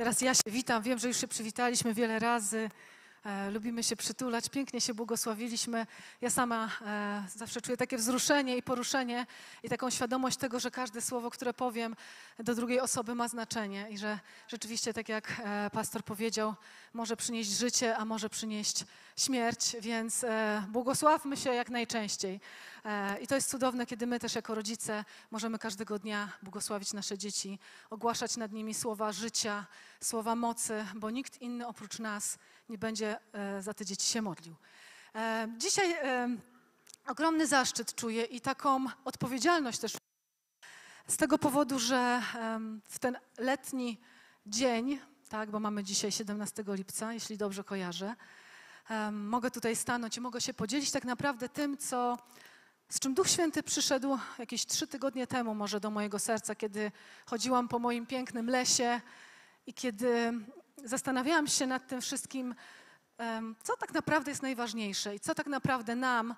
Teraz ja się witam. Wiem, że już się przywitaliśmy wiele razy. E, lubimy się przytulać, pięknie się błogosławiliśmy. Ja sama e, zawsze czuję takie wzruszenie i poruszenie i taką świadomość tego, że każde słowo, które powiem do drugiej osoby ma znaczenie i że rzeczywiście, tak jak e, pastor powiedział, może przynieść życie, a może przynieść śmierć, więc e, błogosławmy się jak najczęściej. E, I to jest cudowne, kiedy my też jako rodzice możemy każdego dnia błogosławić nasze dzieci, ogłaszać nad nimi słowa życia, słowa mocy, bo nikt inny oprócz nas nie będzie e, za te dzieci się modlił. E, dzisiaj ogromny zaszczyt czuję i taką odpowiedzialność też z tego powodu, że w ten letni dzień, tak, bo mamy dzisiaj 17 lipca, jeśli dobrze kojarzę, mogę tutaj stanąć i mogę się podzielić tak naprawdę tym, co z czym Duch Święty przyszedł jakieś trzy tygodnie temu może do mojego serca, kiedy chodziłam po moim pięknym lesie i kiedy zastanawiałam się nad tym wszystkim, co tak naprawdę jest najważniejsze i co tak naprawdę nam,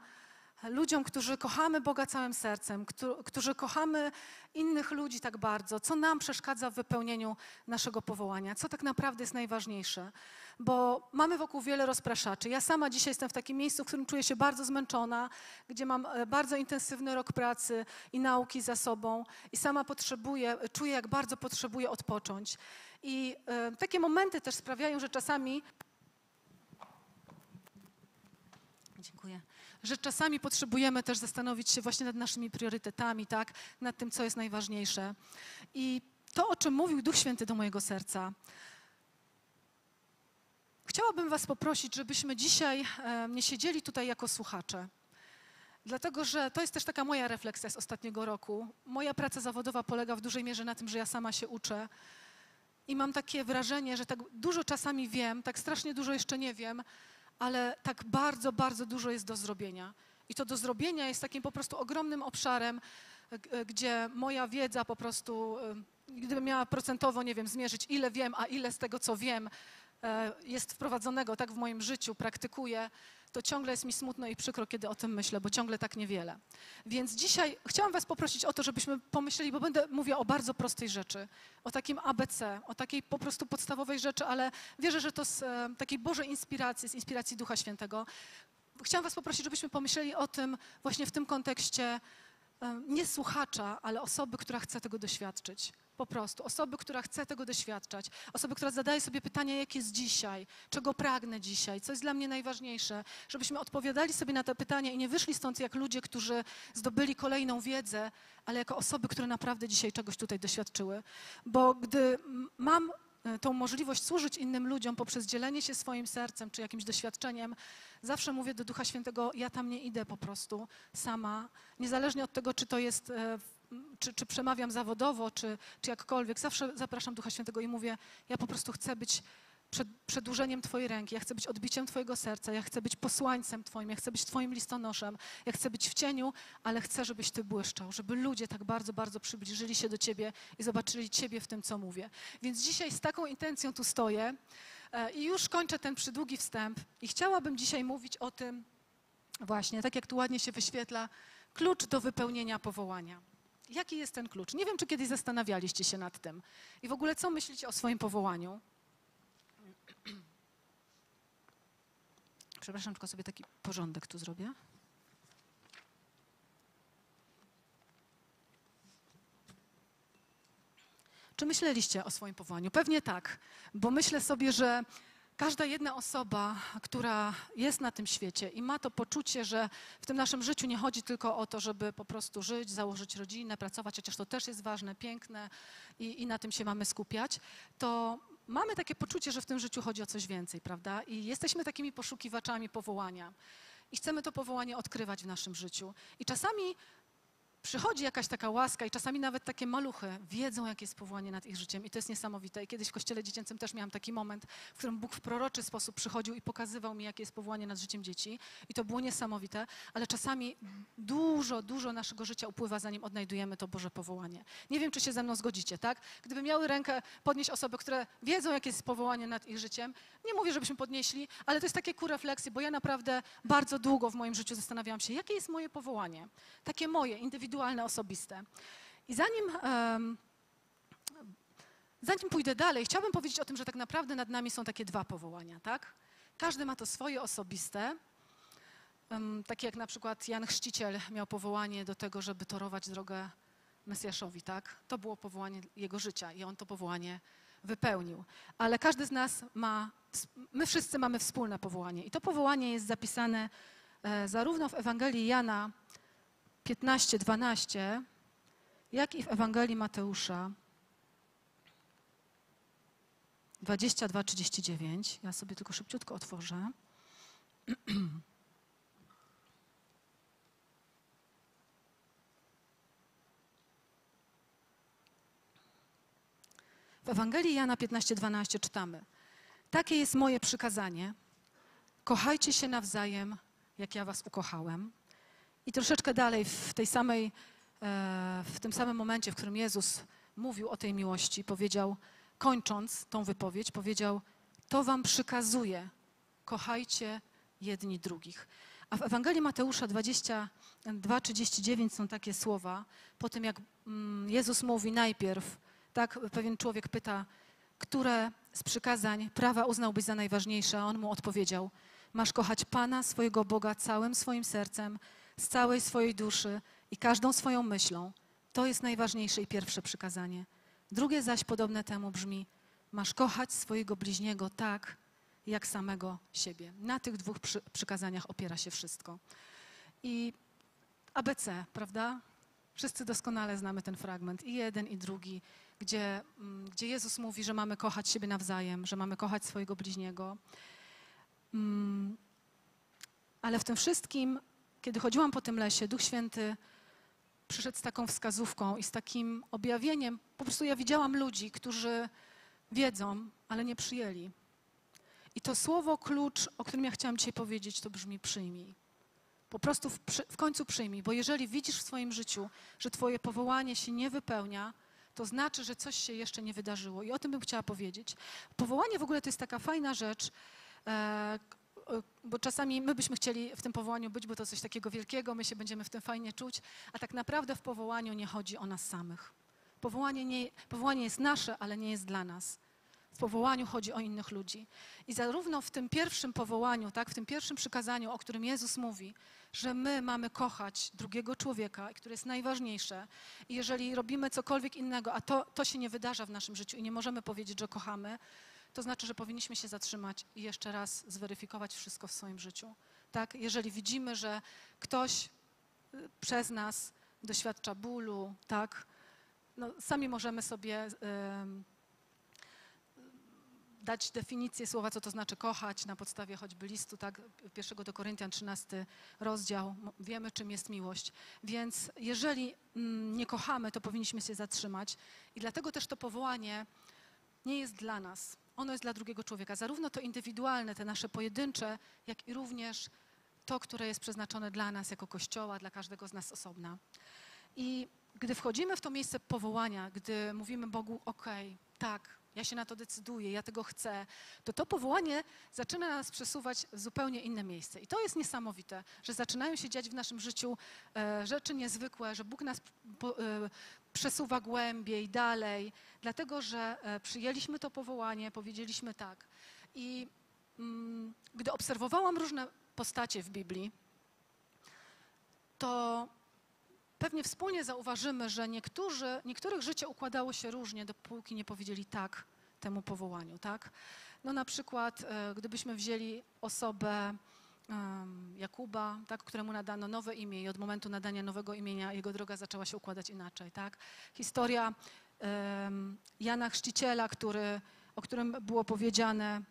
ludziom, którzy kochamy Boga całym sercem, którzy kochamy innych ludzi tak bardzo, co nam przeszkadza w wypełnieniu naszego powołania, co tak naprawdę jest najważniejsze. Bo mamy wokół wiele rozpraszaczy. Ja sama dzisiaj jestem w takim miejscu, w którym czuję się bardzo zmęczona, gdzie mam e, bardzo intensywny rok pracy i nauki za sobą i sama potrzebuję, czuję, jak bardzo potrzebuję odpocząć. I y, takie momenty też sprawiają, że czasami. Dziękuję że czasami potrzebujemy też zastanowić się właśnie nad naszymi priorytetami, tak? nad tym, co jest najważniejsze. I to, o czym mówił Duch Święty do mojego serca. Chciałabym Was poprosić, żebyśmy dzisiaj nie siedzieli tutaj jako słuchacze. Dlatego, że to jest też taka moja refleksja z ostatniego roku. Moja praca zawodowa polega w dużej mierze na tym, że ja sama się uczę. I mam takie wrażenie, że tak dużo czasami wiem, tak strasznie dużo jeszcze nie wiem, ale tak bardzo, bardzo dużo jest do zrobienia. I to do zrobienia jest takim po prostu ogromnym obszarem, gdzie moja wiedza po prostu, gdybym miała procentowo, nie wiem, zmierzyć, ile wiem, a ile z tego, co wiem, e, jest wprowadzonego tak w moim życiu, praktykuję, to ciągle jest mi smutno i przykro, kiedy o tym myślę, bo ciągle tak niewiele. Więc dzisiaj chciałam Was poprosić o to, żebyśmy pomyśleli, bo będę mówiła o bardzo prostej rzeczy, o takim ABC, o takiej po prostu podstawowej rzeczy, ale wierzę, że to z e, takiej Bożej inspiracji, z inspiracji Ducha Świętego. Chciałam Was poprosić, żebyśmy pomyśleli o tym właśnie w tym kontekście nie słuchacza, ale osoby, która chce tego doświadczyć. Po prostu. Osoby, która chce tego doświadczać. Osoby, która zadaje sobie pytanie, jak jest dzisiaj, czego pragnę dzisiaj, co jest dla mnie najważniejsze. Żebyśmy odpowiadali sobie na te pytania i nie wyszli stąd jak ludzie, którzy zdobyli kolejną wiedzę, ale jako osoby, które naprawdę dzisiaj czegoś tutaj doświadczyły. Bo gdy mam E, tą możliwość służyć innym ludziom poprzez dzielenie się swoim sercem czy jakimś doświadczeniem, zawsze mówię do Ducha Świętego, ja tam nie idę po prostu sama, niezależnie od tego, czy to jest, e, czy, czy przemawiam zawodowo, czy, czy jakkolwiek, zawsze zapraszam Ducha Świętego i mówię, ja po prostu chcę być przed, przedłużeniem Twojej ręki, ja chcę być odbiciem Twojego serca, ja chcę być posłańcem Twoim, ja chcę być Twoim listonoszem, ja chcę być w cieniu, ale chcę, żebyś Ty błyszczał, żeby ludzie tak bardzo, bardzo przybliżyli się do Ciebie i zobaczyli Ciebie w tym, co mówię. Więc dzisiaj z taką intencją tu stoję e, i już kończę ten przydługi wstęp i chciałabym dzisiaj mówić o tym właśnie, tak jak tu ładnie się wyświetla, klucz do wypełnienia powołania. Jaki jest ten klucz? Nie wiem, czy kiedyś zastanawialiście się nad tym. I w ogóle, co myślicie o swoim powołaniu? Przepraszam, tylko sobie taki porządek tu zrobię. Czy myśleliście o swoim powołaniu? Pewnie tak, bo myślę sobie, że każda jedna osoba, która jest na tym świecie i ma to poczucie, że w tym naszym życiu nie chodzi tylko o to, żeby po prostu żyć, założyć rodzinę, pracować, chociaż to też jest ważne, piękne i, i na tym się mamy skupiać, to mamy takie poczucie, że w tym życiu chodzi o coś więcej, prawda? I jesteśmy takimi poszukiwaczami powołania. I chcemy to powołanie odkrywać w naszym życiu. I czasami przychodzi jakaś taka łaska i czasami nawet takie maluchy wiedzą, jakie jest powołanie nad ich życiem i to jest niesamowite. I kiedyś w kościele dziecięcym też miałam taki moment, w którym Bóg w proroczy sposób przychodził i pokazywał mi, jakie jest powołanie nad życiem dzieci i to było niesamowite, ale czasami dużo, dużo naszego życia upływa, zanim odnajdujemy to Boże powołanie. Nie wiem, czy się ze mną zgodzicie, tak? Gdyby miały rękę podnieść osoby, które wiedzą, jakie jest powołanie nad ich życiem, nie mówię, żebyśmy podnieśli, ale to jest takie ku refleksji, bo ja naprawdę bardzo długo w moim życiu zastanawiałam się, jakie jest moje powołanie. Takie moje, indywidualne, osobiste. I zanim, zanim pójdę dalej, chciałabym powiedzieć o tym, że tak naprawdę nad nami są takie dwa powołania, tak? Każdy ma to swoje osobiste, takie jak na przykład Jan Chrzciciel miał powołanie do tego, żeby torować drogę Mesjaszowi, tak? To było powołanie jego życia i on to powołanie wypełnił. Ale każdy z nas ma, my wszyscy mamy wspólne powołanie i to powołanie jest zapisane e, zarówno w Ewangelii Jana 15, 12, jak i w Ewangelii Mateusza 22, 39. Ja sobie tylko szybciutko otworzę. W Ewangelii Jana 15, 12 czytamy: Takie jest moje przykazanie. Kochajcie się nawzajem, jak ja was ukochałem. I troszeczkę dalej, w, tej samej, e, w tym samym momencie, w którym Jezus mówił o tej miłości, powiedział, kończąc tą wypowiedź, powiedział: To wam przykazuję, kochajcie jedni drugich. A w Ewangelii Mateusza 22, 39 są takie słowa, po tym jak mm, Jezus mówi najpierw, tak pewien człowiek pyta, które z przykazań prawa uznałbyś za najważniejsze, a on mu odpowiedział: Masz kochać Pana, swojego Boga, całym swoim sercem, z całej swojej duszy i każdą swoją myślą. To jest najważniejsze i pierwsze przykazanie. Drugie zaś podobne temu brzmi: Masz kochać swojego bliźniego tak, jak samego siebie. Na tych dwóch przy, przykazaniach opiera się wszystko. I ABC, prawda? Wszyscy doskonale znamy ten fragment, i jeden, i drugi, gdzie, mm, gdzie Jezus mówi, że mamy kochać siebie nawzajem, że mamy kochać swojego bliźniego. Mm, ale w tym wszystkim, kiedy chodziłam po tym lesie, Duch Święty przyszedł z taką wskazówką i z takim objawieniem. Po prostu ja widziałam ludzi, którzy wiedzą, ale nie przyjęli. I to słowo klucz, o którym ja chciałam dzisiaj powiedzieć, to brzmi przyjmij. Po prostu w, w, końcu przyjmij, bo jeżeli widzisz w swoim życiu, że Twoje powołanie się nie wypełnia, to znaczy, że coś się jeszcze nie wydarzyło. I o tym bym chciała powiedzieć. Powołanie w ogóle to jest taka fajna rzecz, e, bo czasami my byśmy chcieli w tym powołaniu być, bo to coś takiego wielkiego, my się będziemy w tym fajnie czuć, a tak naprawdę w powołaniu nie chodzi o nas samych. Powołanie, nie, powołanie jest nasze, ale nie jest dla nas. W powołaniu chodzi o innych ludzi. I zarówno w tym pierwszym powołaniu, tak, w tym pierwszym przykazaniu, o którym Jezus mówi, że my mamy kochać drugiego człowieka, które jest najważniejsze. I jeżeli robimy cokolwiek innego, a to, to się nie wydarza w naszym życiu i nie możemy powiedzieć, że kochamy, to znaczy, że powinniśmy się zatrzymać i jeszcze raz zweryfikować wszystko w swoim życiu. Tak? Jeżeli widzimy, że ktoś y, przez nas doświadcza bólu, tak? No, sami możemy sobie dać definicję słowa, co to znaczy kochać na podstawie choćby listu, tak, pierwszego do Koryntian, 13 rozdział. Wiemy, czym jest miłość. Więc jeżeli mm, nie kochamy, to powinniśmy się zatrzymać. I dlatego też to powołanie nie jest dla nas. Ono jest dla drugiego człowieka. Zarówno to indywidualne, te nasze pojedyncze, jak i również to, które jest przeznaczone dla nas jako Kościoła, dla każdego z nas osobna. I gdy wchodzimy w to miejsce powołania, gdy mówimy Bogu, okay, tak, ja się na to decyduję, ja tego chcę, to to powołanie zaczyna nas przesuwać w zupełnie inne miejsce. I to jest niesamowite, że zaczynają się dziać w naszym życiu e, rzeczy niezwykłe, że Bóg nas e, przesuwa głębiej, dalej, dlatego że e, przyjęliśmy to powołanie, powiedzieliśmy tak. I mm, gdy obserwowałam różne postacie w Biblii, to pewnie wspólnie zauważymy, że niektórzy, niektórych życie układało się różnie, dopóki nie powiedzieli tak temu powołaniu, tak? No na przykład, e, gdybyśmy wzięli osobę Jakuba, tak, któremu nadano nowe imię i od momentu nadania nowego imienia jego droga zaczęła się układać inaczej, tak? Historia Jana Chrzciciela, który, o którym było powiedziane,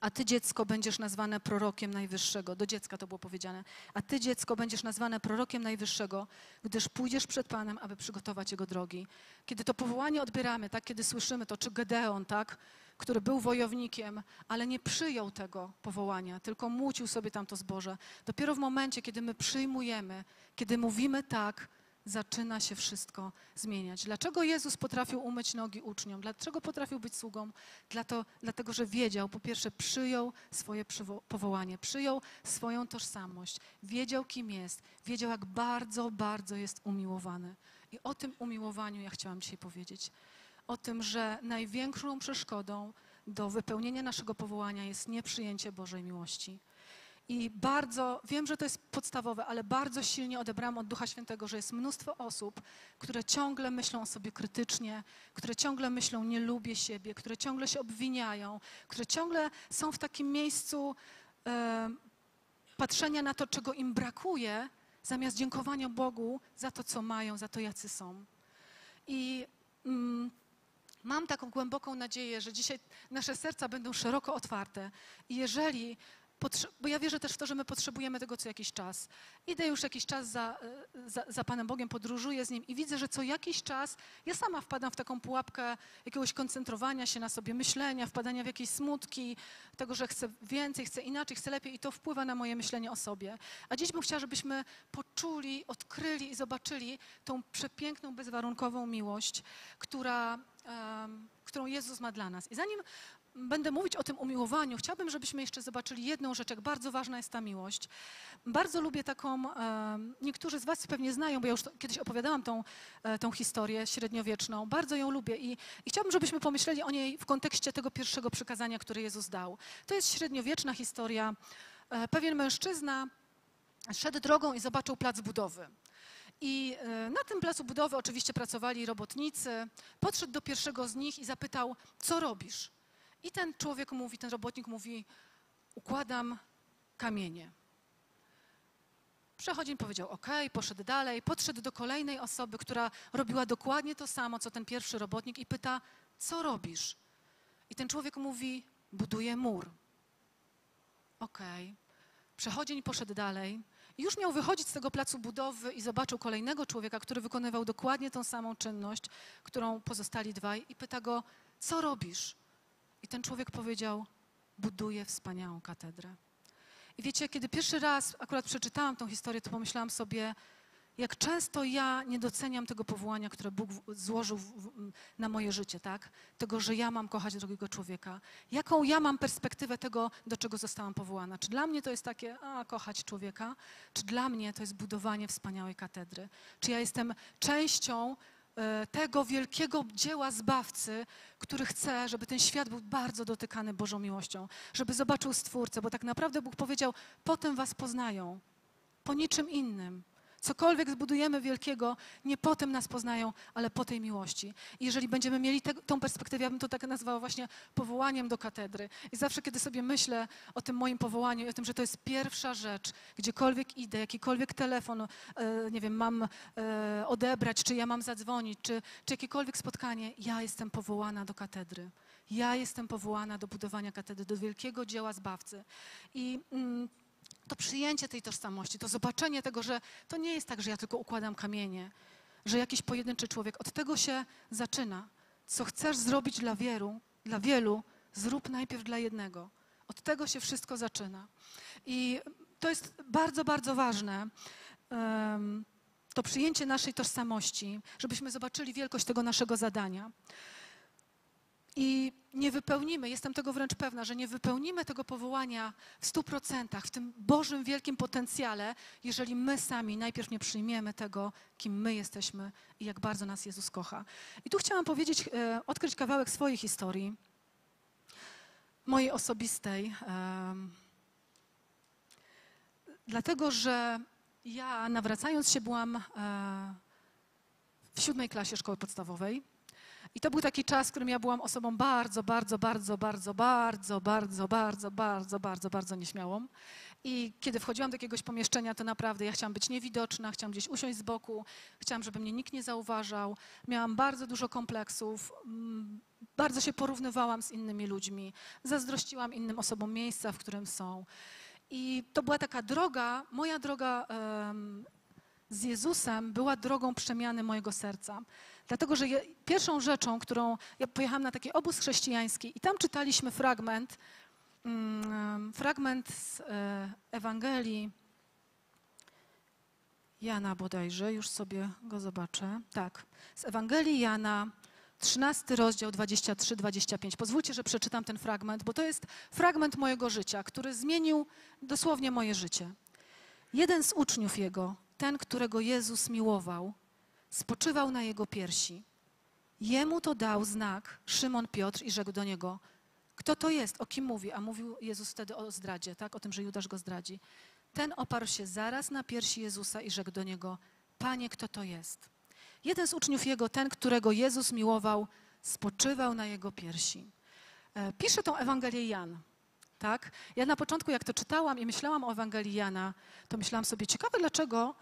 A ty, dziecko, będziesz nazwane prorokiem Najwyższego. Do dziecka to było powiedziane. A ty, dziecko, będziesz nazwane prorokiem Najwyższego, gdyż pójdziesz przed Panem, aby przygotować Jego drogi. Kiedy to powołanie odbieramy, tak, kiedy słyszymy to, czy Gedeon, tak, który był wojownikiem, ale nie przyjął tego powołania, tylko mucił sobie tam to zboże. Dopiero w momencie, kiedy my przyjmujemy, kiedy mówimy tak, zaczyna się wszystko zmieniać. Dlaczego Jezus potrafił umyć nogi uczniom? Dlaczego potrafił być sługą? Dlato, dlatego, że wiedział, po pierwsze, przyjął swoje powołanie, przyjął swoją tożsamość, wiedział, kim jest, wiedział, jak bardzo, bardzo jest umiłowany. I o tym umiłowaniu ja chciałam dzisiaj powiedzieć. O tym, że największą przeszkodą do wypełnienia naszego powołania jest nieprzyjęcie Bożej miłości. I bardzo, wiem, że to jest podstawowe, ale bardzo silnie odebrałam od Ducha Świętego, że jest mnóstwo osób, które ciągle myślą o sobie krytycznie, które ciągle myślą, nie lubię siebie, które ciągle się obwiniają, które ciągle są w takim miejscu patrzenia na to, czego im brakuje, zamiast dziękowania Bogu za to, co mają, za to, jacy są. I mm, mam taką głęboką nadzieję, że dzisiaj nasze serca będą szeroko otwarte. I jeżeli bo ja wierzę też w to, że my potrzebujemy tego co jakiś czas. Idę już jakiś czas za, e, za, za Panem Bogiem, podróżuję z Nim i widzę, że co jakiś czas ja sama wpadam w taką pułapkę jakiegoś koncentrowania się na sobie, myślenia, wpadania w jakieś smutki, tego, że chcę więcej, chcę inaczej, chcę lepiej i to wpływa na moje myślenie o sobie. A dziś bym chciała, żebyśmy poczuli, odkryli i zobaczyli tą przepiękną, bezwarunkową miłość, która, em, którą Jezus ma dla nas. I zanim będę mówić o tym umiłowaniu, chciałabym, żebyśmy jeszcze zobaczyli jedną rzecz, jak bardzo ważna jest ta miłość. Bardzo lubię taką, e, niektórzy z Was pewnie znają, bo ja już kiedyś opowiadałam tą, e, tą historię średniowieczną. Bardzo ją lubię i, i żebyśmy pomyśleli o niej w kontekście tego pierwszego przykazania, które Jezus dał. To jest średniowieczna historia. E, pewien mężczyzna szedł drogą i zobaczył plac budowy. I na tym placu budowy oczywiście pracowali robotnicy. Podszedł do pierwszego z nich i zapytał, co robisz? I ten człowiek mówi, ten robotnik mówi, układam kamienie. Przechodzień powiedział OK, poszedł dalej, podszedł do kolejnej osoby, która robiła dokładnie to samo, co ten pierwszy robotnik i pyta, co robisz? I ten człowiek mówi, buduję mur. OK. Przechodzień poszedł dalej. Już miał wychodzić z tego placu budowy i zobaczył kolejnego człowieka, który wykonywał dokładnie tą samą czynność, którą pozostali dwaj i pyta go, co robisz? I ten człowiek powiedział: Buduję wspaniałą katedrę. I wiecie, kiedy pierwszy raz akurat przeczytałam tą historię, to pomyślałam sobie, jak często ja nie doceniam tego powołania, które Bóg złożył na moje życie, tak? Tego, że ja mam kochać drugiego człowieka. Jaką ja mam perspektywę tego, do czego zostałam powołana? Czy dla mnie to jest takie, a, kochać człowieka? Czy dla mnie to jest budowanie wspaniałej katedry? Czy ja jestem częścią tego wielkiego dzieła Zbawcy, który chce, żeby ten świat był bardzo dotykany Bożą miłością, żeby zobaczył Stwórcę, bo tak naprawdę Bóg powiedział, potem was poznają, po niczym innym. Cokolwiek zbudujemy wielkiego, nie potem nas poznają, ale po tej miłości. I jeżeli będziemy mieli te, tą perspektywę, ja bym to tak nazwała właśnie powołaniem do katedry. I zawsze, kiedy sobie myślę o tym moim powołaniu i o tym, że to jest pierwsza rzecz, gdziekolwiek idę, jakikolwiek telefon, e, nie wiem, mam e, odebrać, czy ja mam zadzwonić, czy, czy jakiekolwiek spotkanie, ja jestem powołana do katedry. Ja jestem powołana do budowania katedry, do wielkiego dzieła Zbawcy. I mm, to przyjęcie tej tożsamości, to zobaczenie tego, że to nie jest tak, że ja tylko układam kamienie, że jakiś pojedynczy człowiek, od tego się zaczyna. Co chcesz zrobić dla wielu, dla wielu, zrób najpierw dla jednego. Od tego się wszystko zaczyna. I to jest bardzo, bardzo ważne. To przyjęcie naszej tożsamości, żebyśmy zobaczyli wielkość tego naszego zadania. I nie wypełnimy, jestem tego wręcz pewna, że nie wypełnimy tego powołania w stu procentach, w tym Bożym wielkim potencjale, jeżeli my sami najpierw nie przyjmiemy tego, kim my jesteśmy i jak bardzo nas Jezus kocha. I tu chciałam powiedzieć, e, odkryć kawałek swojej historii, mojej osobistej. em, Dlatego, że ja nawracając się byłam e, w siódmej klasie szkoły podstawowej. I to był taki czas, w którym ja byłam osobą bardzo, bardzo, bardzo, bardzo, bardzo, bardzo, bardzo, bardzo, bardzo, bardzo nieśmiałą. I kiedy wchodziłam do jakiegoś pomieszczenia, to naprawdę ja chciałam być niewidoczna, chciałam gdzieś usiąść z boku, chciałam, żeby mnie nikt nie zauważał. Miałam bardzo dużo kompleksów. Mm, bardzo się porównywałam z innymi ludźmi, zazdrościłam innym osobom miejsca, w którym są. I to była taka droga, moja droga z Jezusem była drogą przemiany mojego serca. Dlatego, że pierwszą rzeczą, którą ja pojechałam na taki obóz chrześcijański i tam czytaliśmy fragment, mm, fragment z e, Ewangelii Jana bodajże, już sobie go zobaczę. Tak, z Ewangelii Jana, 13 rozdział 23-25. Pozwólcie, że przeczytam ten fragment, bo to jest fragment mojego życia, który zmienił dosłownie moje życie. Jeden z uczniów jego, ten, którego Jezus miłował, spoczywał na jego piersi. Jemu to dał znak Szymon Piotr i rzekł do niego: Kto to jest? O kim mówi? A mówił Jezus wtedy o zdradzie, tak? O tym, że Judasz go zdradzi. Ten oparł się zaraz na piersi Jezusa i rzekł do niego: Panie, kto to jest? Jeden z uczniów jego, ten, którego Jezus miłował, spoczywał na jego piersi. E, Pisze tą Ewangelię Jan. Tak? Ja na początku, jak to czytałam i myślałam o Ewangelii Jana, to myślałam sobie, ciekawe dlaczego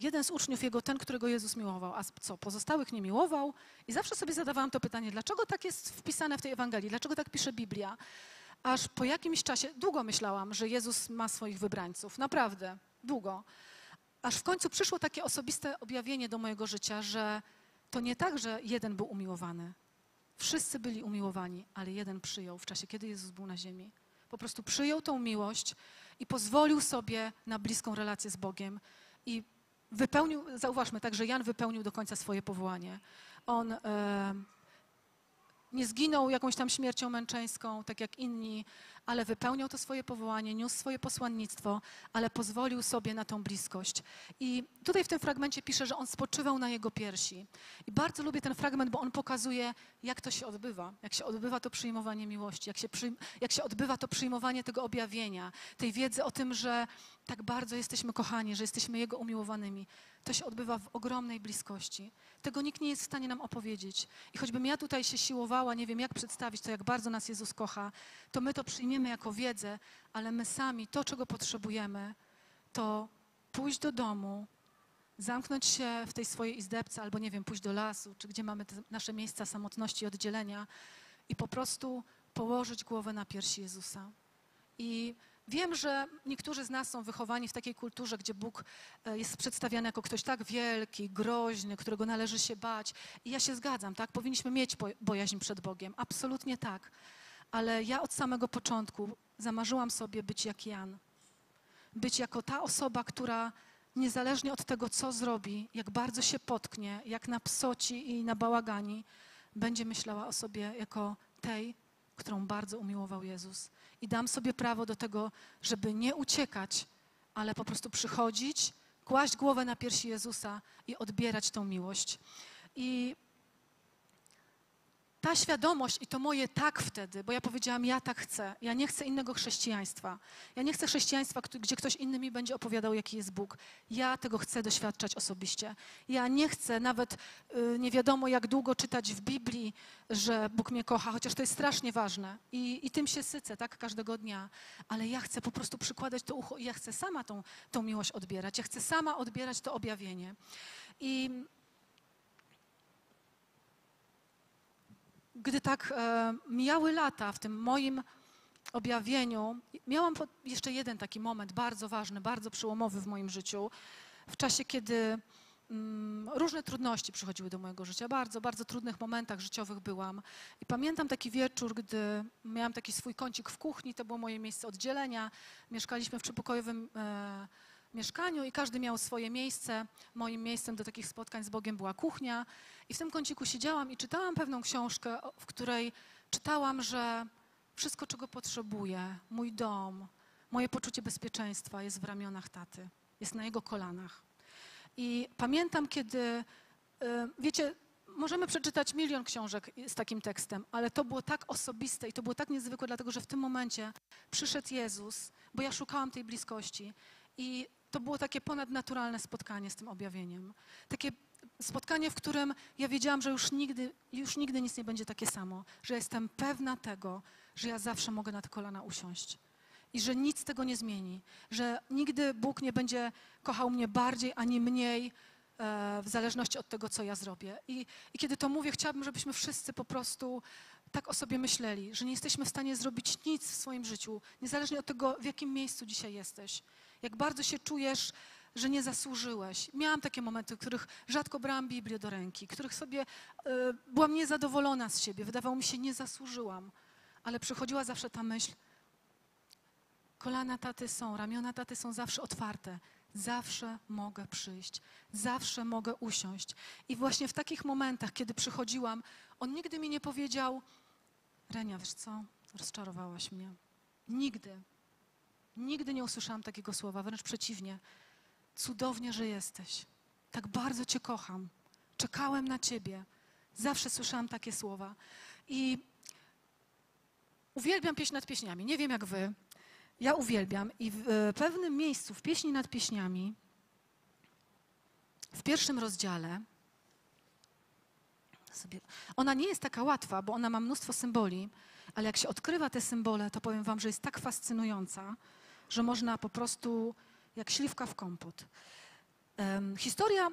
jeden z uczniów jego, ten, którego Jezus miłował, a co, pozostałych nie miłował? I zawsze sobie zadawałam to pytanie, dlaczego tak jest wpisane w tej Ewangelii, dlaczego tak pisze Biblia? Aż po jakimś czasie, długo myślałam, że Jezus ma swoich wybrańców, naprawdę, długo. Aż w końcu przyszło takie osobiste objawienie do mojego życia, że to nie tak, że jeden był umiłowany. Wszyscy byli umiłowani, ale jeden przyjął w czasie, kiedy Jezus był na ziemi. Po prostu przyjął tą miłość i pozwolił sobie na bliską relację z Bogiem i wypełnił, zauważmy tak, że Jan wypełnił do końca swoje powołanie. On e, nie zginął jakąś tam śmiercią męczeńską, tak jak inni, ale wypełniał to swoje powołanie, niósł swoje posłannictwo, ale pozwolił sobie na tą bliskość. I tutaj w tym fragmencie pisze, że on spoczywał na jego piersi. I bardzo lubię ten fragment, bo on pokazuje, jak to się odbywa. Jak się odbywa to przyjmowanie miłości, jak się, jak się odbywa to przyjmowanie tego objawienia, tej wiedzy o tym, że tak bardzo jesteśmy kochani, że jesteśmy Jego umiłowanymi. To się odbywa w ogromnej bliskości. Tego nikt nie jest w stanie nam opowiedzieć. I choćbym ja tutaj się siłowała, nie wiem jak przedstawić to, jak bardzo nas Jezus kocha, to my to przyjmiemy jako wiedzę, ale my sami to, czego potrzebujemy, to pójść do domu, zamknąć się w tej swojej izdebce, albo nie wiem, pójść do lasu, czy gdzie mamy nasze miejsca samotności i oddzielenia i po prostu położyć głowę na piersi Jezusa. I wiem, że niektórzy z nas są wychowani w takiej kulturze, gdzie Bóg e, jest przedstawiany jako ktoś tak wielki, groźny, którego należy się bać. I ja się zgadzam, tak? Powinniśmy mieć bo- bojaźń przed Bogiem. Absolutnie tak. Ale ja od samego początku zamarzyłam sobie być jak Jan. Być jako ta osoba, która niezależnie od tego, co zrobi, jak bardzo się potknie, jak na psoci i na bałagani, będzie myślała o sobie jako tej, którą bardzo umiłował Jezus. I dam sobie prawo do tego, żeby nie uciekać, ale po prostu przychodzić, kłaść głowę na piersi Jezusa i odbierać tą miłość. I ta świadomość i to moje tak wtedy, bo ja powiedziałam, ja tak chcę. Ja nie chcę innego chrześcijaństwa. Ja nie chcę chrześcijaństwa, gdzie ktoś inny mi będzie opowiadał, jaki jest Bóg. Ja tego chcę doświadczać osobiście. Ja nie chcę nawet y, nie wiadomo jak długo czytać w Biblii, że Bóg mnie kocha, chociaż to jest strasznie ważne. I, i tym się sycę, tak, każdego dnia. Ale ja chcę po prostu przykładać to ucho i ja chcę sama tą, tą miłość odbierać. Ja chcę sama odbierać to objawienie. I gdy tak e, mijały lata w tym moim objawieniu, miałam jeszcze jeden taki moment bardzo ważny, bardzo przełomowy w moim życiu, w czasie, kiedy mm, różne trudności przychodziły do mojego życia. Bardzo, bardzo trudnych momentach życiowych byłam. I pamiętam taki wieczór, gdy miałam taki swój kącik w kuchni, to było moje miejsce oddzielenia. Mieszkaliśmy w trzypokojowym e, mieszkaniu i każdy miał swoje miejsce. Moim miejscem do takich spotkań z Bogiem była kuchnia. I w tym kąciku siedziałam i czytałam pewną książkę, w której czytałam, że wszystko, czego potrzebuję, mój dom, moje poczucie bezpieczeństwa jest w ramionach taty, jest na jego kolanach. I pamiętam, kiedy, y, wiecie, możemy przeczytać milion książek z takim tekstem, ale to było tak osobiste i to było tak niezwykłe, dlatego że w tym momencie przyszedł Jezus, bo ja szukałam tej bliskości i to było takie ponadnaturalne spotkanie z tym objawieniem. Takie spotkanie, w którym ja wiedziałam, że już nigdy, już nigdy nic nie będzie takie samo, że jestem pewna tego, że ja zawsze mogę na te kolana usiąść i że nic tego nie zmieni, że nigdy Bóg nie będzie kochał mnie bardziej ani mniej e, w zależności od tego, co ja zrobię. I, I kiedy to mówię, chciałabym, żebyśmy wszyscy po prostu tak o sobie myśleli, że nie jesteśmy w stanie zrobić nic w swoim życiu, niezależnie od tego, w jakim miejscu dzisiaj jesteś. Jak bardzo się czujesz, że nie zasłużyłeś. Miałam takie momenty, w których rzadko brałam Biblię do ręki, w których sobie y, byłam niezadowolona z siebie. Wydawało mi się, nie zasłużyłam. Ale przychodziła zawsze ta myśl, kolana taty są, ramiona taty są zawsze otwarte. Zawsze mogę przyjść, zawsze mogę usiąść. I właśnie w takich momentach, kiedy przychodziłam, on nigdy mi nie powiedział, Renia, wiesz co, rozczarowałaś mnie. Nigdy. Nigdy nie usłyszałam takiego słowa, wręcz przeciwnie. Cudownie, że jesteś. Tak bardzo Cię kocham. Czekałem na Ciebie. Zawsze słyszałam takie słowa. I uwielbiam pieśń nad pieśniami. Nie wiem jak Wy. Ja uwielbiam. I w e, pewnym miejscu, w pieśni nad pieśniami, w pierwszym rozdziale, sobie, ona nie jest taka łatwa, bo ona ma mnóstwo symboli, ale jak się odkrywa te symbole, to powiem Wam, że jest tak fascynująca, że można po prostu jak śliwka w kompot. Historia,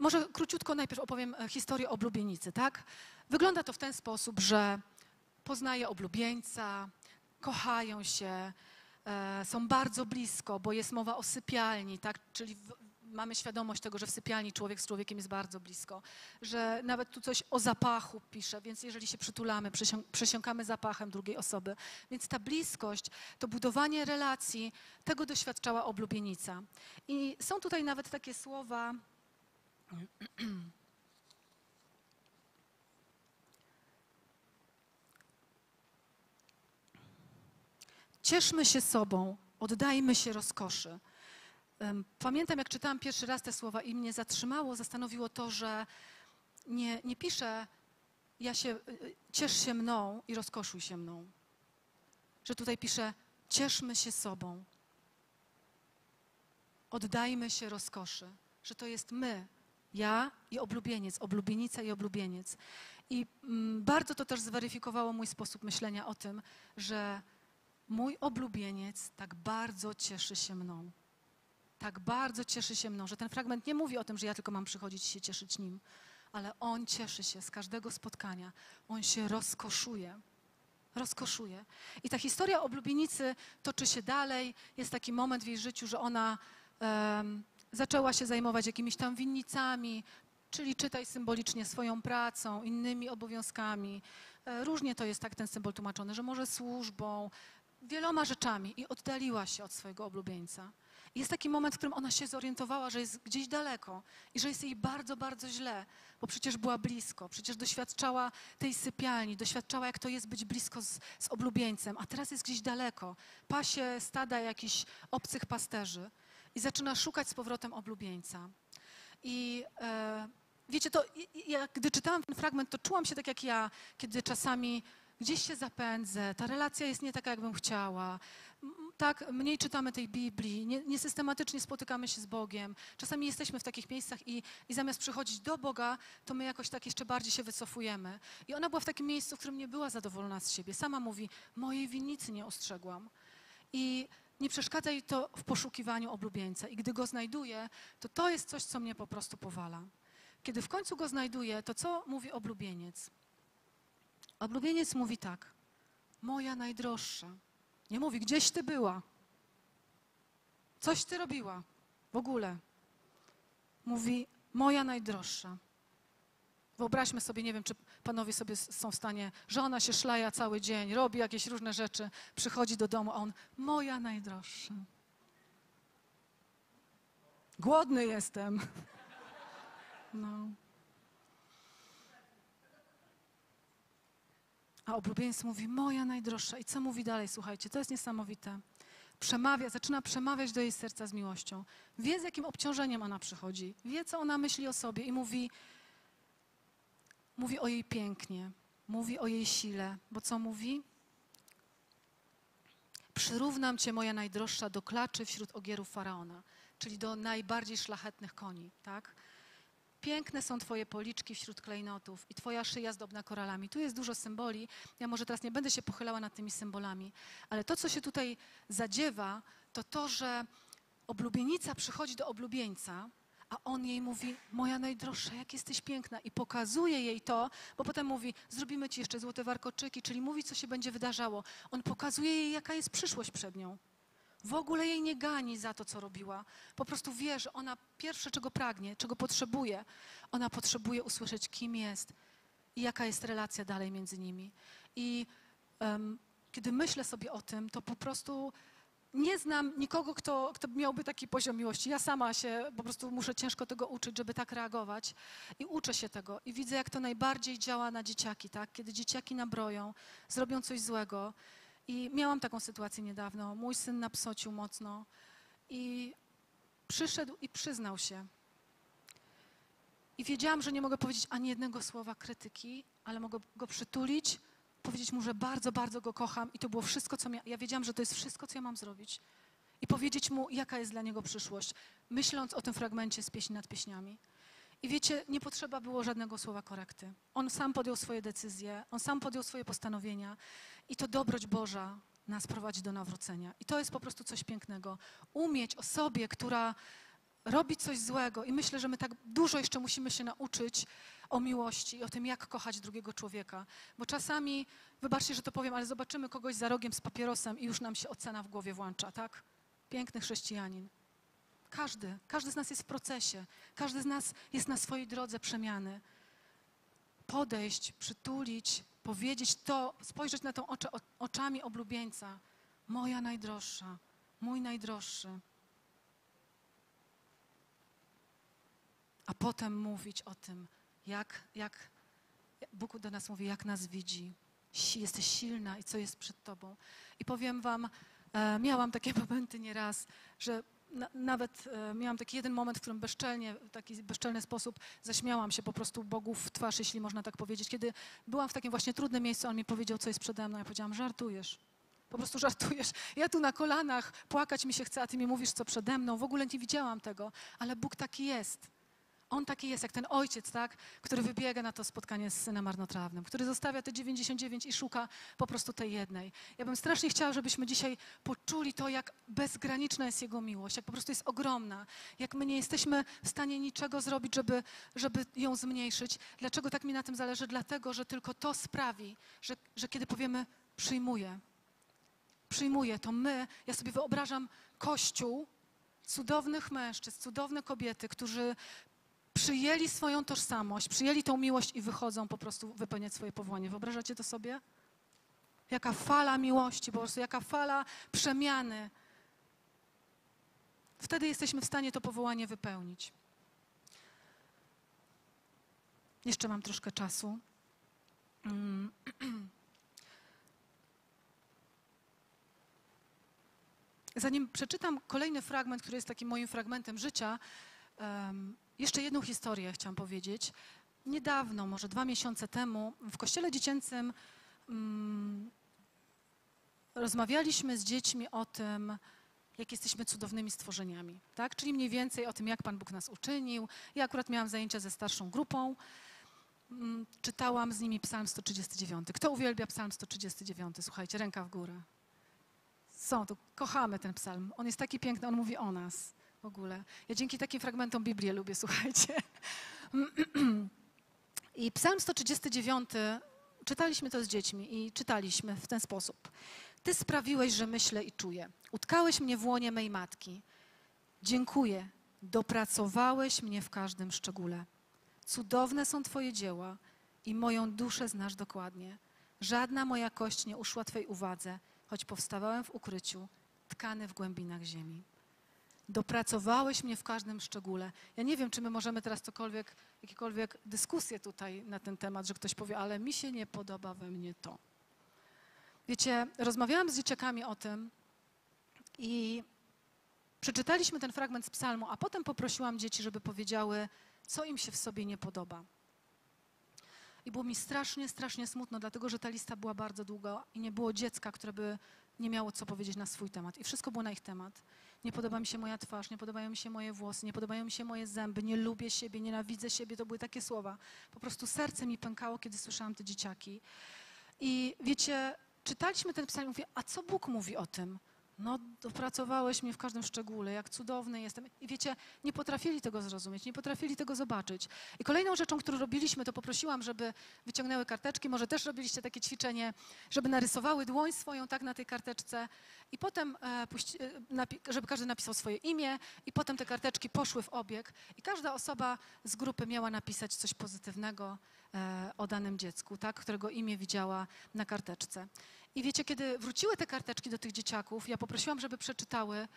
może króciutko najpierw opowiem e, historię oblubienicy, tak? Wygląda to w ten sposób, że poznaje oblubieńca, kochają się, e, są bardzo blisko, bo jest mowa o sypialni, tak? Czyli mamy świadomość tego, że w sypialni człowiek z człowiekiem jest bardzo blisko, że nawet tu coś o zapachu pisze, więc jeżeli się przytulamy, przesiąkamy zapachem drugiej osoby. Więc ta bliskość, to budowanie relacji, tego doświadczała oblubienica. I są tutaj nawet takie słowa. Cieszmy się sobą, oddajmy się rozkoszy. Pamiętam, jak czytałam pierwszy raz te słowa i mnie zatrzymało, zastanowiło to, że nie, nie piszę, ja się, y, ciesz się mną i rozkoszuj się mną. Że tutaj piszę, cieszmy się sobą. Oddajmy się rozkoszy. Że to jest my, ja i oblubieniec, oblubienica i oblubieniec. I mm, bardzo to też zweryfikowało mój sposób myślenia o tym, że mój oblubieniec tak bardzo cieszy się mną tak bardzo cieszy się mną, że ten fragment nie mówi o tym, że ja tylko mam przychodzić się cieszyć nim, ale on cieszy się z każdego spotkania. On się rozkoszuje. Rozkoszuje. I ta historia oblubienicy toczy się dalej. Jest taki moment w jej życiu, że ona um, zaczęła się zajmować jakimiś tam winnicami, czyli czytaj symbolicznie swoją pracą, innymi obowiązkami. E, różnie to jest tak ten symbol tłumaczony, że może służbą, wieloma rzeczami i oddaliła się od swojego oblubieńca. Jest taki moment, w którym ona się zorientowała, że jest gdzieś daleko i że jest jej bardzo, bardzo źle, bo przecież była blisko, przecież doświadczała tej sypialni, doświadczała, jak to jest być blisko z, z oblubieńcem, a teraz jest gdzieś daleko. Pasie stada jakichś obcych pasterzy i zaczyna szukać z powrotem oblubieńca. I e, wiecie, to ja, gdy czytałam ten fragment, to czułam się tak jak ja, kiedy czasami gdzieś się zapędzę, ta relacja jest nie taka, jakbym chciała. Tak, mniej czytamy tej Biblii, niesystematycznie nie spotykamy się z Bogiem. Czasami jesteśmy w takich miejscach i, i zamiast przychodzić do Boga, to my jakoś tak jeszcze bardziej się wycofujemy. I ona była w takim miejscu, w którym nie była zadowolona z siebie. Sama mówi, mojej winnicy nie ostrzegłam. I nie przeszkadza jej to w poszukiwaniu oblubieńca. I gdy go znajduje, to to jest coś, co mnie po prostu powala. Kiedy w końcu go znajduje, to co mówi oblubieniec? Oblubieniec mówi tak, moja najdroższa. Nie mówi, gdzieś ty była. Coś ty robiła. W ogóle. Mówi, moja najdroższa. Wyobraźmy sobie, nie wiem, czy panowie sobie są w stanie, żona się szlaja cały dzień, robi jakieś różne rzeczy, przychodzi do domu, a on, moja najdroższa. Głodny jestem. No. A oblubieńc mówi, moja najdroższa. I co mówi dalej? Słuchajcie, to jest niesamowite. Przemawia, zaczyna przemawiać do jej serca z miłością. Wie, z jakim obciążeniem ona przychodzi. Wie, co ona myśli o sobie i mówi, mówi o jej pięknie, mówi o jej sile. Bo co mówi? Przyrównam cię, moja najdroższa, do klaczy wśród ogierów Faraona, czyli do najbardziej szlachetnych koni, tak? Piękne są Twoje policzki wśród klejnotów i Twoja szyja zdobna koralami. Tu jest dużo symboli. Ja może teraz nie będę się pochylała nad tymi symbolami, ale to, co się tutaj zadziewa, to to, że oblubienica przychodzi do oblubieńca, a on jej mówi, moja najdroższa, jak jesteś piękna. I pokazuje jej to, bo potem mówi, zrobimy ci jeszcze złote warkoczyki, czyli mówi, co się będzie wydarzało. On pokazuje jej, jaka jest przyszłość przed nią. W ogóle jej nie gani za to, co robiła. Po prostu wie, że ona pierwsze, czego pragnie, czego potrzebuje, ona potrzebuje usłyszeć, kim jest i jaka jest relacja dalej między nimi. I em, kiedy myślę sobie o tym, to po prostu nie znam nikogo, kto, kto miałby taki poziom miłości. Ja sama się po prostu muszę ciężko tego uczyć, żeby tak reagować. I uczę się tego. I widzę, jak to najbardziej działa na dzieciaki, tak? Kiedy dzieciaki nabroją, zrobią coś złego. I miałam taką sytuację niedawno. Mój syn napsocił mocno i przyszedł i przyznał się. I wiedziałam, że nie mogę powiedzieć ani jednego słowa krytyki, ale mogę go przytulić, powiedzieć mu, że bardzo, bardzo go kocham i to było wszystko, co mia- ja wiedziałam, że to jest wszystko, co ja mam zrobić. I powiedzieć mu, jaka jest dla niego przyszłość, myśląc o tym fragmencie z pieśni nad pieśniami. I wiecie, nie potrzeba było żadnego słowa korekty. On sam podjął swoje decyzje, on sam podjął swoje postanowienia i to dobroć Boża nas prowadzi do nawrócenia. I to jest po prostu coś pięknego. Umieć osobie, która robi coś złego i myślę, że my tak dużo jeszcze musimy się nauczyć o miłości i o tym, jak kochać drugiego człowieka. Bo czasami, wybaczcie, że to powiem, ale zobaczymy kogoś za rogiem z papierosem i już nam się ocena w głowie włącza, tak? Piękny chrześcijanin. Każdy, każdy z nas jest w procesie, każdy z nas jest na swojej drodze przemiany. Podejść, przytulić, powiedzieć to, spojrzeć na tą oczy, oczami oblubieńca. Moja najdroższa, mój najdroższy. A potem mówić o tym, jak, jak Bóg do nas mówi, jak nas widzi. Jesteś silna i co jest przed tobą. I powiem wam, e, miałam takie momenty nieraz, że na, nawet e, miałam taki jeden moment, w którym bezczelnie, w taki bezczelny sposób zaśmiałam się po prostu Bogu w twarz, jeśli można tak powiedzieć. Kiedy byłam w takim właśnie trudnym miejscu, on mi powiedział, co jest przede mną. Ja powiedziałam, żartujesz. Po prostu żartujesz. Ja tu na kolanach, płakać mi się chce, a ty mi mówisz, co przede mną. W ogóle nie widziałam tego, ale Bóg taki jest. On taki jest, jak ten ojciec, tak, który wybiega na to spotkanie z synem marnotrawnym, który zostawia te 99 i szuka po prostu tej jednej. Ja bym strasznie chciała, żebyśmy dzisiaj poczuli to, jak bezgraniczna jest Jego miłość, jak po prostu jest ogromna, jak my nie jesteśmy w stanie niczego zrobić, żeby, żeby ją zmniejszyć. Dlaczego tak mi na tym zależy? Dlatego, że tylko to sprawi, że, że kiedy powiemy przyjmuję, przyjmuję, to my, ja sobie wyobrażam Kościół, cudownych mężczyzn, cudowne kobiety, którzy przyjęli swoją tożsamość, przyjęli tą miłość i wychodzą po prostu wypełniać swoje powołanie. Wyobrażacie to sobie? Jaka fala miłości, po prostu jaka fala przemiany. Wtedy jesteśmy w stanie to powołanie wypełnić. Jeszcze mam troszkę czasu. Mm. Zanim przeczytam kolejny fragment, który jest takim moim fragmentem życia, jeszcze jedną historię chciałam powiedzieć. Niedawno, może dwa miesiące temu, w kościele dziecięcym mm, rozmawialiśmy z dziećmi o tym, jak jesteśmy cudownymi stworzeniami, tak? Czyli mniej więcej o tym, jak Pan Bóg nas uczynił. Ja akurat miałam zajęcia ze starszą grupą. Mm, Czytałam z nimi Psalm 139. Kto uwielbia Psalm 139? Słuchajcie, ręka w górę. Są, to kochamy ten psalm. On jest taki piękny, on mówi o nas w ogóle. Ja dzięki takim fragmentom Biblię lubię, słuchajcie. I Psalm 139, czytaliśmy to z dziećmi i czytaliśmy w ten sposób. Ty sprawiłeś, że myślę i czuję. Utkałeś mnie w łonie mej matki. Dziękuję. Dopracowałeś mnie w każdym szczególe. Cudowne są Twoje dzieła i moją duszę znasz dokładnie. Żadna moja kość nie uszła Twej uwadze, choć powstawałem w ukryciu, tkany w głębinach ziemi dopracowałeś mnie w każdym szczególe. Ja nie wiem, czy my możemy teraz cokolwiek, jakiekolwiek dyskusje tutaj na ten temat, że ktoś powie, ale mi się nie podoba we mnie to. Wiecie, rozmawiałam z dzieciakami o tym i przeczytaliśmy ten fragment z psalmu, a potem poprosiłam dzieci, żeby powiedziały, co im się w sobie nie podoba. I było mi strasznie, strasznie smutno, dlatego że ta lista była bardzo długa i nie było dziecka, które by nie miało co powiedzieć na swój temat. I wszystko było na ich temat. Nie podoba mi się moja twarz, nie podobają mi się moje włosy, nie podobają mi się moje zęby, nie lubię siebie, nienawidzę siebie. To były takie słowa. Po prostu serce mi pękało, kiedy słyszałam te dzieciaki. I wiecie, czytaliśmy ten psalm i mówię, a co Bóg mówi o tym? No, dopracowałeś mnie w każdym szczególe, jak cudowny jestem. I wiecie, nie potrafili tego zrozumieć, nie potrafili tego zobaczyć. I kolejną rzeczą, którą robiliśmy, to poprosiłam, żeby wyciągnęły karteczki. Może też robiliście takie ćwiczenie, żeby narysowały dłoń swoją tak na tej karteczce. I potem, e, e, żeby każdy napisał swoje imię. I potem te karteczki poszły w obieg. I każda osoba z grupy miała napisać coś pozytywnego e, o danym dziecku, tak, którego imię widziała na karteczce. I wiecie, kiedy wróciły te karteczki do tych dzieciaków, ja poprosiłam, żeby przeczytały,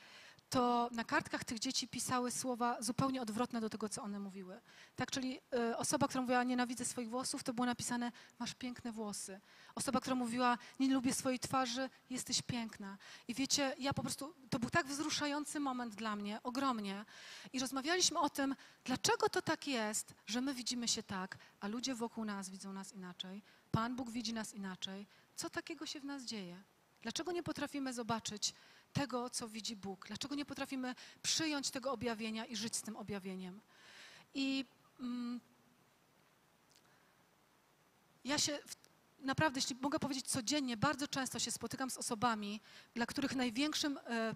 to na kartkach tych dzieci pisały słowa zupełnie odwrotne do tego, co one mówiły. Tak, czyli y, osoba, która mówiła nienawidzę swoich włosów, to było napisane masz piękne włosy. Osoba, która mówiła nie lubię swojej twarzy, jesteś piękna. I wiecie, ja po prostu, to był tak wzruszający moment dla mnie, ogromnie. I rozmawialiśmy o tym, dlaczego to tak jest, że my widzimy się tak, a ludzie wokół nas widzą nas inaczej. Pan Bóg widzi nas inaczej. Co takiego się w nas dzieje? Dlaczego nie potrafimy zobaczyć tego, co widzi Bóg? Dlaczego nie potrafimy przyjąć tego objawienia i żyć z tym objawieniem? I mm, ja się naprawdę, jeśli mogę powiedzieć codziennie, bardzo często się spotykam z osobami, dla których największym e,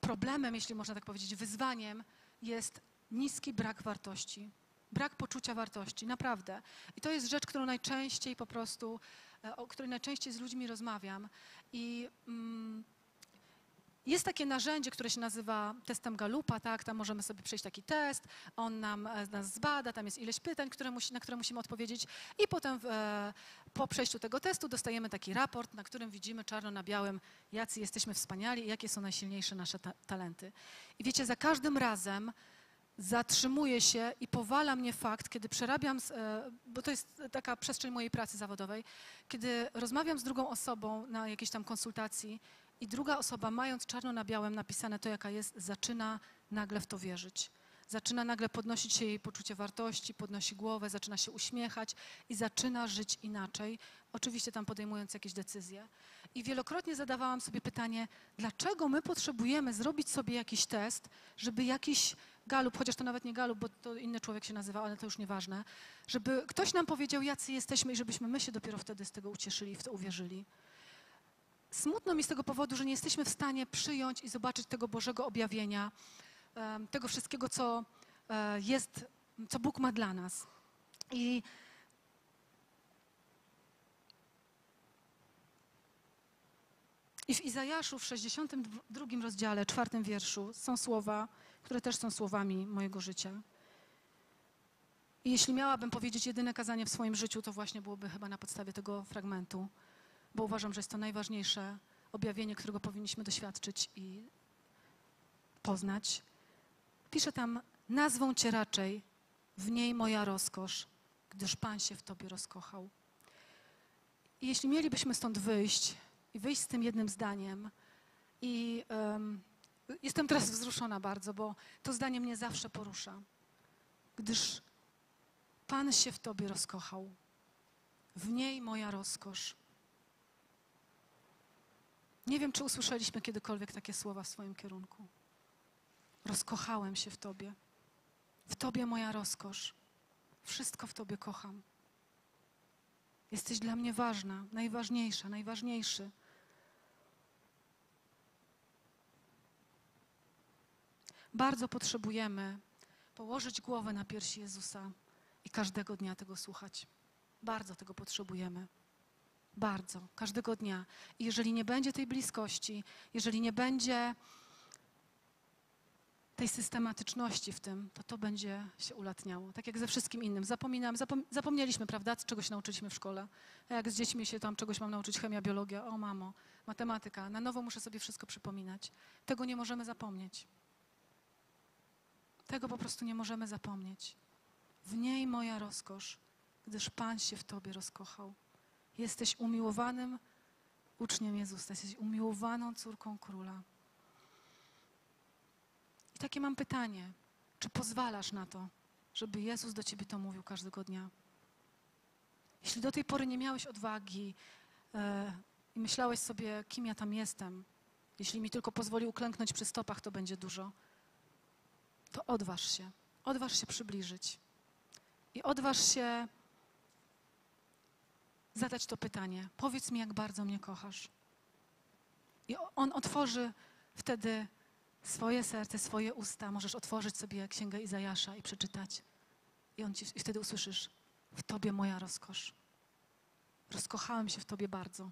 problemem, jeśli można tak powiedzieć, wyzwaniem jest niski brak wartości. Brak poczucia wartości, naprawdę. I to jest rzecz, którą najczęściej po prostu, e, o której najczęściej z ludźmi rozmawiam. I mm, jest takie narzędzie, które się nazywa testem Galupa, tak? Tam możemy sobie przejść taki test, on nam, e, nas zbada, tam jest ileś pytań, które musi, na które musimy odpowiedzieć i potem w, e, po przejściu tego testu dostajemy taki raport, na którym widzimy czarno na białym, jacy jesteśmy wspaniali i jakie są najsilniejsze nasze ta talenty. I wiecie, za każdym razem zatrzymuje się i powala mnie fakt, kiedy przerabiam, e, bo to jest taka przestrzeń mojej pracy zawodowej, kiedy rozmawiam z drugą osobą na jakiejś tam konsultacji i druga osoba, mając czarno na białym napisane to, jaka jest, zaczyna nagle w to wierzyć. Zaczyna nagle podnosić się jej poczucie wartości, podnosi głowę, zaczyna się uśmiechać i zaczyna żyć inaczej, oczywiście tam podejmując jakieś decyzje. I wielokrotnie zadawałam sobie pytanie, dlaczego my potrzebujemy zrobić sobie jakiś test, żeby jakiś galup, chociaż to nawet nie galup, bo to inny człowiek się nazywa, ale to już nieważne, żeby ktoś nam powiedział, jacy jesteśmy i żebyśmy my się dopiero wtedy z tego ucieszyli i w to uwierzyli. Smutno mi z tego powodu, że nie jesteśmy w stanie przyjąć i zobaczyć tego Bożego objawienia, tego wszystkiego, co e, jest, co Bóg ma dla nas. I I w Izajaszu w 62 rozdziale, czwartym wierszu są słowa, które też są słowami mojego życia. I jeśli miałabym powiedzieć jedyne kazanie w swoim życiu, to właśnie byłoby chyba na podstawie tego fragmentu, bo uważam, że jest to najważniejsze objawienie, którego powinniśmy doświadczyć i poznać. Pisze tam: Nazwą cię raczej w niej moja rozkosz, gdyż Pan się w tobie rozkochał. I jeśli mielibyśmy stąd wyjść i wyjść z tym jednym zdaniem, i em, jestem teraz wzruszona bardzo, bo to zdanie mnie zawsze porusza, gdyż Pan się w tobie rozkochał. W niej moja rozkosz. Nie wiem, czy usłyszeliśmy kiedykolwiek takie słowa w swoim kierunku. Rozkochałem się w Tobie. W Tobie moja rozkosz. Wszystko w Tobie kocham. Jesteś dla mnie ważna, najważniejsza, najważniejszy. Bardzo potrzebujemy położyć głowę na piersi Jezusa i każdego dnia tego słuchać. Bardzo tego potrzebujemy. Bardzo, każdego dnia. I jeżeli nie będzie tej bliskości, jeżeli nie będzie tej systematyczności w tym, to to będzie się ulatniało. Tak jak ze wszystkim innym. Zapominam, zapom zapomnieliśmy, prawda, czego się nauczyliśmy w szkole. Jak z dziećmi się tam czegoś mam nauczyć, chemia, biologia, o mamo, matematyka. Na nowo muszę sobie wszystko przypominać. Tego nie możemy zapomnieć. Tego po prostu nie możemy zapomnieć. W niej moja rozkosz, gdyż Pan się w Tobie rozkochał. Jesteś umiłowanym uczniem Jezusa, jesteś umiłowaną córką króla. I takie mam pytanie: czy pozwalasz na to, żeby Jezus do ciebie to mówił każdego dnia? Jeśli do tej pory nie miałeś odwagi e, i myślałeś sobie, kim ja tam jestem, jeśli mi tylko pozwoli uklęknąć przy stopach, to będzie dużo, to odważ się, odważ się przybliżyć. I odważ się zadać to pytanie: powiedz mi, jak bardzo mnie kochasz. I On otworzy wtedy swoje serce, swoje usta. Możesz otworzyć sobie Księgę Izajasza i przeczytać. I, on ci, I wtedy usłyszysz, w Tobie moja rozkosz. Rozkochałem się w Tobie bardzo.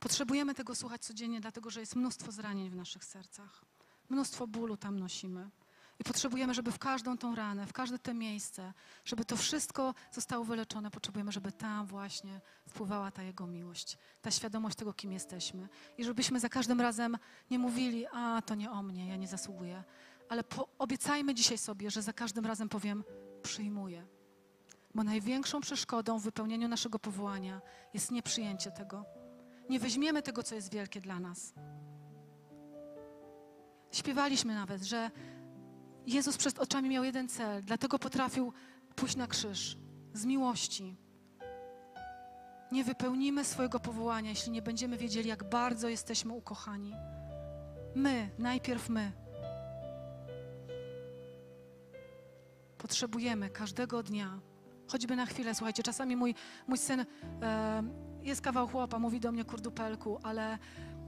Potrzebujemy tego słuchać codziennie, dlatego że jest mnóstwo zranień w naszych sercach. Mnóstwo bólu tam nosimy. I potrzebujemy, żeby w każdą tą ranę, w każde to miejsce, żeby to wszystko zostało wyleczone, potrzebujemy, żeby tam właśnie wpływała ta Jego miłość, ta świadomość tego, kim jesteśmy. I żebyśmy za każdym razem nie mówili, a to nie o mnie, ja nie zasługuję. Ale po, obiecajmy dzisiaj sobie, że za każdym razem powiem, przyjmuję. Bo największą przeszkodą w wypełnieniu naszego powołania jest nieprzyjęcie tego. Nie weźmiemy tego, co jest wielkie dla nas. Śpiewaliśmy nawet, że Jezus przed oczami miał jeden cel, dlatego potrafił pójść na krzyż z miłości. Nie wypełnimy swojego powołania, jeśli nie będziemy wiedzieli, jak bardzo jesteśmy ukochani. My, najpierw my. Potrzebujemy każdego dnia, choćby na chwilę. Słuchajcie, czasami mój, mój syn e, jest kawał chłopa, mówi do mnie kurdupelku, ale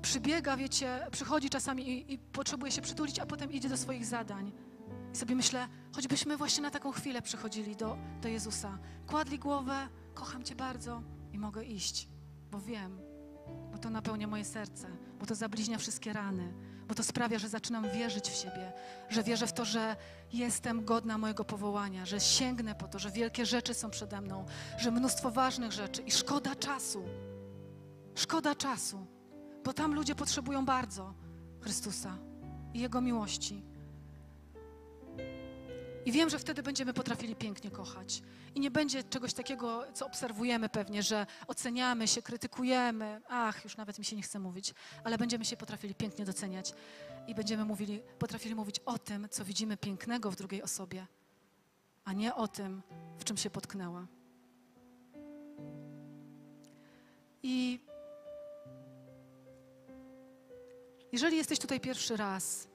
przybiega, wiecie, przychodzi czasami i, i potrzebuje się przytulić, a potem idzie do swoich zadań. Sobie myślę, choćbyśmy właśnie na taką chwilę przychodzili do, do Jezusa, kładli głowę, kocham Cię bardzo i mogę iść, bo wiem, bo to napełnia moje serce, bo to zabliźnia wszystkie rany, bo to sprawia, że zaczynam wierzyć w siebie, że wierzę w to, że jestem godna mojego powołania, że sięgnę po to, że wielkie rzeczy są przede mną, że mnóstwo ważnych rzeczy i szkoda czasu. Szkoda czasu, bo tam ludzie potrzebują bardzo Chrystusa i Jego miłości. I wiem, że wtedy będziemy potrafili pięknie kochać. I nie będzie czegoś takiego, co obserwujemy pewnie, że oceniamy się, krytykujemy. Ach, już nawet mi się nie chce mówić, ale będziemy się potrafili pięknie doceniać i będziemy mówili, potrafili mówić o tym, co widzimy pięknego w drugiej osobie, a nie o tym, w czym się potknęła. I jeżeli jesteś tutaj pierwszy raz,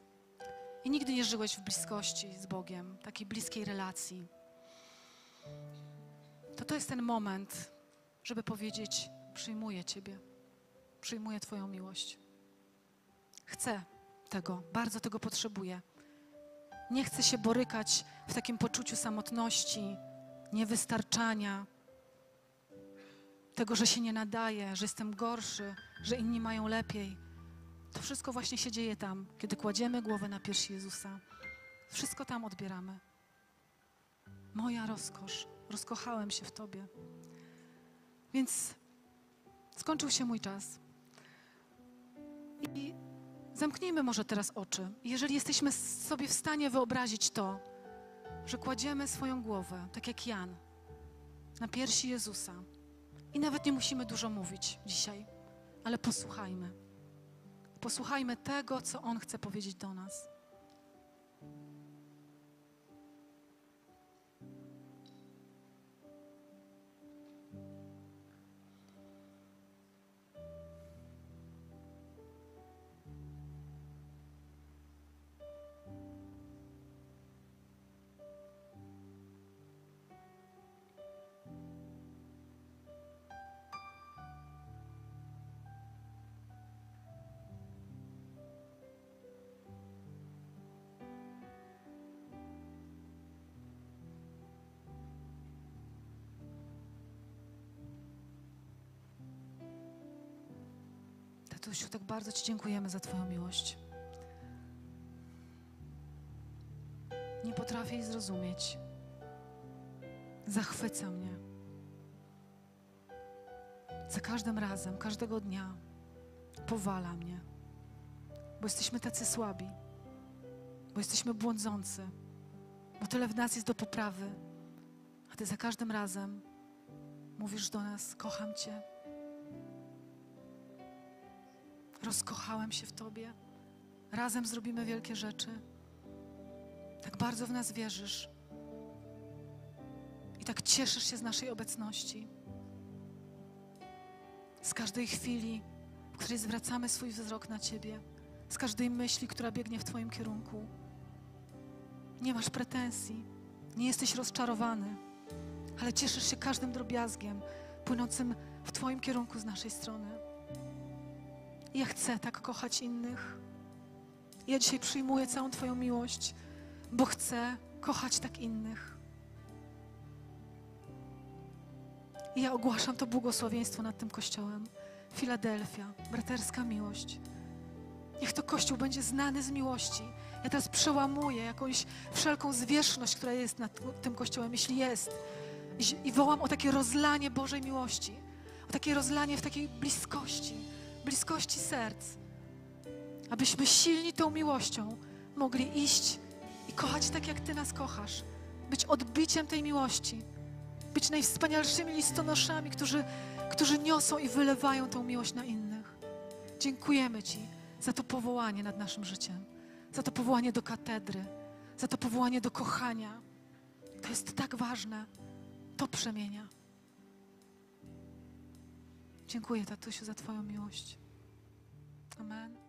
i nigdy nie żyłeś w bliskości z Bogiem, takiej bliskiej relacji, to to jest ten moment, żeby powiedzieć: Przyjmuję Ciebie, przyjmuję Twoją miłość. Chcę tego, bardzo tego potrzebuję. Nie chcę się borykać w takim poczuciu samotności, niewystarczania, tego, że się nie nadaje, że jestem gorszy, że inni mają lepiej. To wszystko właśnie się dzieje tam, kiedy kładziemy głowę na piersi Jezusa. Wszystko tam odbieramy. Moja rozkosz. Rozkochałem się w Tobie. Więc skończył się mój czas. I zamknijmy może teraz oczy. Jeżeli jesteśmy sobie w stanie wyobrazić to, że kładziemy swoją głowę, tak jak Jan, na piersi Jezusa. I nawet nie musimy dużo mówić dzisiaj, ale posłuchajmy. Posłuchajmy tego, co On chce powiedzieć do nas. Tatusiu, tak bardzo Ci dziękujemy za Twoją miłość. Nie potrafię jej zrozumieć. Zachwyca mnie. Za każdym razem, każdego dnia powala mnie, bo jesteśmy tacy słabi, bo jesteśmy błądzący, bo tyle w nas jest do poprawy, a Ty za każdym razem mówisz do nas: Kocham Cię. Rozkochałem się w Tobie. Razem zrobimy wielkie rzeczy. Tak bardzo w nas wierzysz. I tak cieszysz się z naszej obecności. Z każdej chwili, w której zwracamy swój wzrok na Ciebie, z każdej myśli, która biegnie w Twoim kierunku. Nie masz pretensji, nie jesteś rozczarowany, ale cieszysz się każdym drobiazgiem płynącym w Twoim kierunku z naszej strony. Ja chcę tak kochać innych. Ja dzisiaj przyjmuję całą Twoją miłość, bo chcę kochać tak innych. I ja ogłaszam to błogosławieństwo nad tym kościołem. Filadelfia, braterska miłość. Niech to kościół będzie znany z miłości. Ja teraz przełamuję jakąś wszelką zwierzchność, która jest nad tym kościołem, jeśli jest. I wołam o takie rozlanie Bożej miłości, o takie rozlanie w takiej bliskości, bliskości serc, abyśmy silni tą miłością mogli iść i kochać tak, jak Ty nas kochasz, być odbiciem tej miłości, być najwspanialszymi listonoszami, którzy, którzy niosą i wylewają tą miłość na innych. Dziękujemy Ci za to powołanie nad naszym życiem, za to powołanie do katedry, za to powołanie do kochania. To jest tak ważne. To przemienia. Dziękuję, tatusiu, za Twoją miłość. Amen.